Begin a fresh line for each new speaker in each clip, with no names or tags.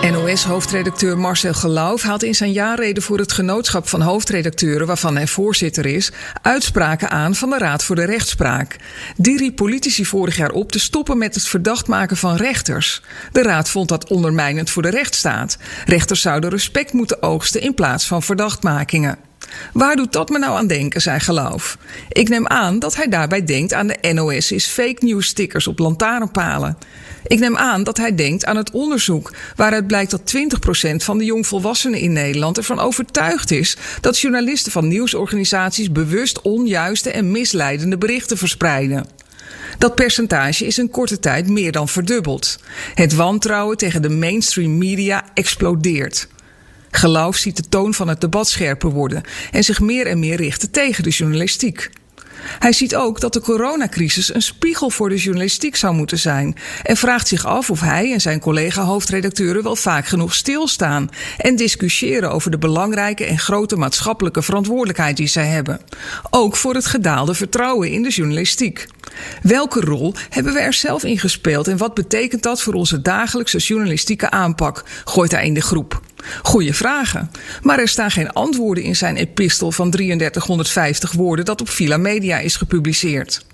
NOS-hoofdredacteur Marcel Geloof haalt in zijn jaarreden voor het genootschap van hoofdredacteuren, waarvan hij voorzitter is, uitspraken aan van de Raad voor de Rechtspraak. Die riep politici vorig jaar op te stoppen met het verdacht maken van rechters. De Raad vond dat ondermijnend voor de rechtsstaat. Rechters zouden respect moeten oogsten in plaats van verdachtmakingen. Waar doet dat me nou aan denken, zei Geloof? Ik neem aan dat hij daarbij denkt aan de NOS is fake news stickers op lantaarnpalen. Ik neem aan dat hij denkt aan het onderzoek waaruit blijkt dat 20% van de jongvolwassenen in Nederland ervan overtuigd is dat journalisten van nieuwsorganisaties bewust onjuiste en misleidende berichten verspreiden. Dat percentage is in korte tijd meer dan verdubbeld. Het wantrouwen tegen de mainstream media explodeert. Geloof ziet de toon van het debat scherper worden en zich meer en meer richten tegen de journalistiek. Hij ziet ook dat de coronacrisis een spiegel voor de journalistiek zou moeten zijn en vraagt zich af of hij en zijn collega-hoofdredacteuren wel vaak genoeg stilstaan en discussiëren over de belangrijke en grote maatschappelijke verantwoordelijkheid die zij hebben. Ook voor het gedaalde vertrouwen in de journalistiek. Welke rol hebben we er zelf in gespeeld en wat betekent dat voor onze dagelijkse journalistieke aanpak? gooit hij in de groep. Goeie vragen. Maar er staan geen antwoorden in zijn epistel van 3350 woorden dat op Villa Media is gepubliceerd.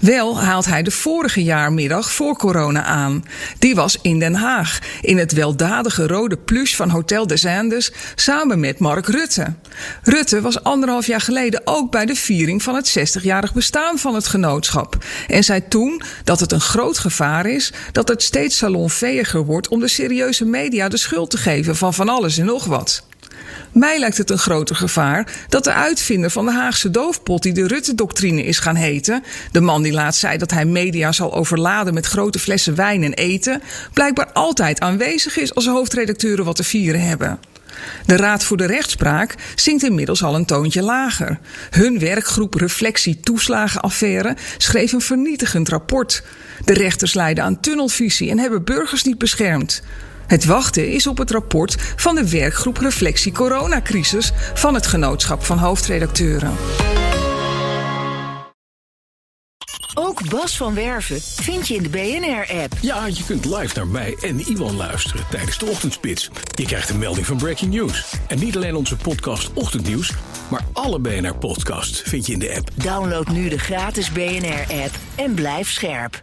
Wel haalt hij de vorige jaarmiddag voor corona aan. Die was in Den Haag, in het weldadige rode plush van Hotel des Andes, samen met Mark Rutte. Rutte was anderhalf jaar geleden ook bij de viering van het 60-jarig bestaan van het genootschap. En zei toen dat het een groot gevaar is dat het steeds salonveiliger wordt om de serieuze media de schuld te geven van van alles en nog wat. Mij lijkt het een groter gevaar dat de uitvinder van de Haagse doofpot, die de Rutte-doctrine is gaan heten, de man die laatst zei dat hij media zal overladen met grote flessen wijn en eten, blijkbaar altijd aanwezig is als hoofdredacteuren wat te vieren hebben. De Raad voor de Rechtspraak zingt inmiddels al een toontje lager. Hun werkgroep Reflectie Toeslagenaffaire schreef een vernietigend rapport. De rechters leiden aan tunnelvisie en hebben burgers niet beschermd. Het wachten is op het rapport van de werkgroep Reflectie Coronacrisis van het Genootschap van Hoofdredacteuren.
Ook Bas van Werven vind je in de BNR-app.
Ja, je kunt live naar mij en Iwan luisteren tijdens de ochtendspits. Je krijgt een melding van Breaking News. En niet alleen onze podcast Ochtendnieuws, maar alle BNR-podcasts vind je in de app.
Download nu de gratis BNR-app en blijf scherp.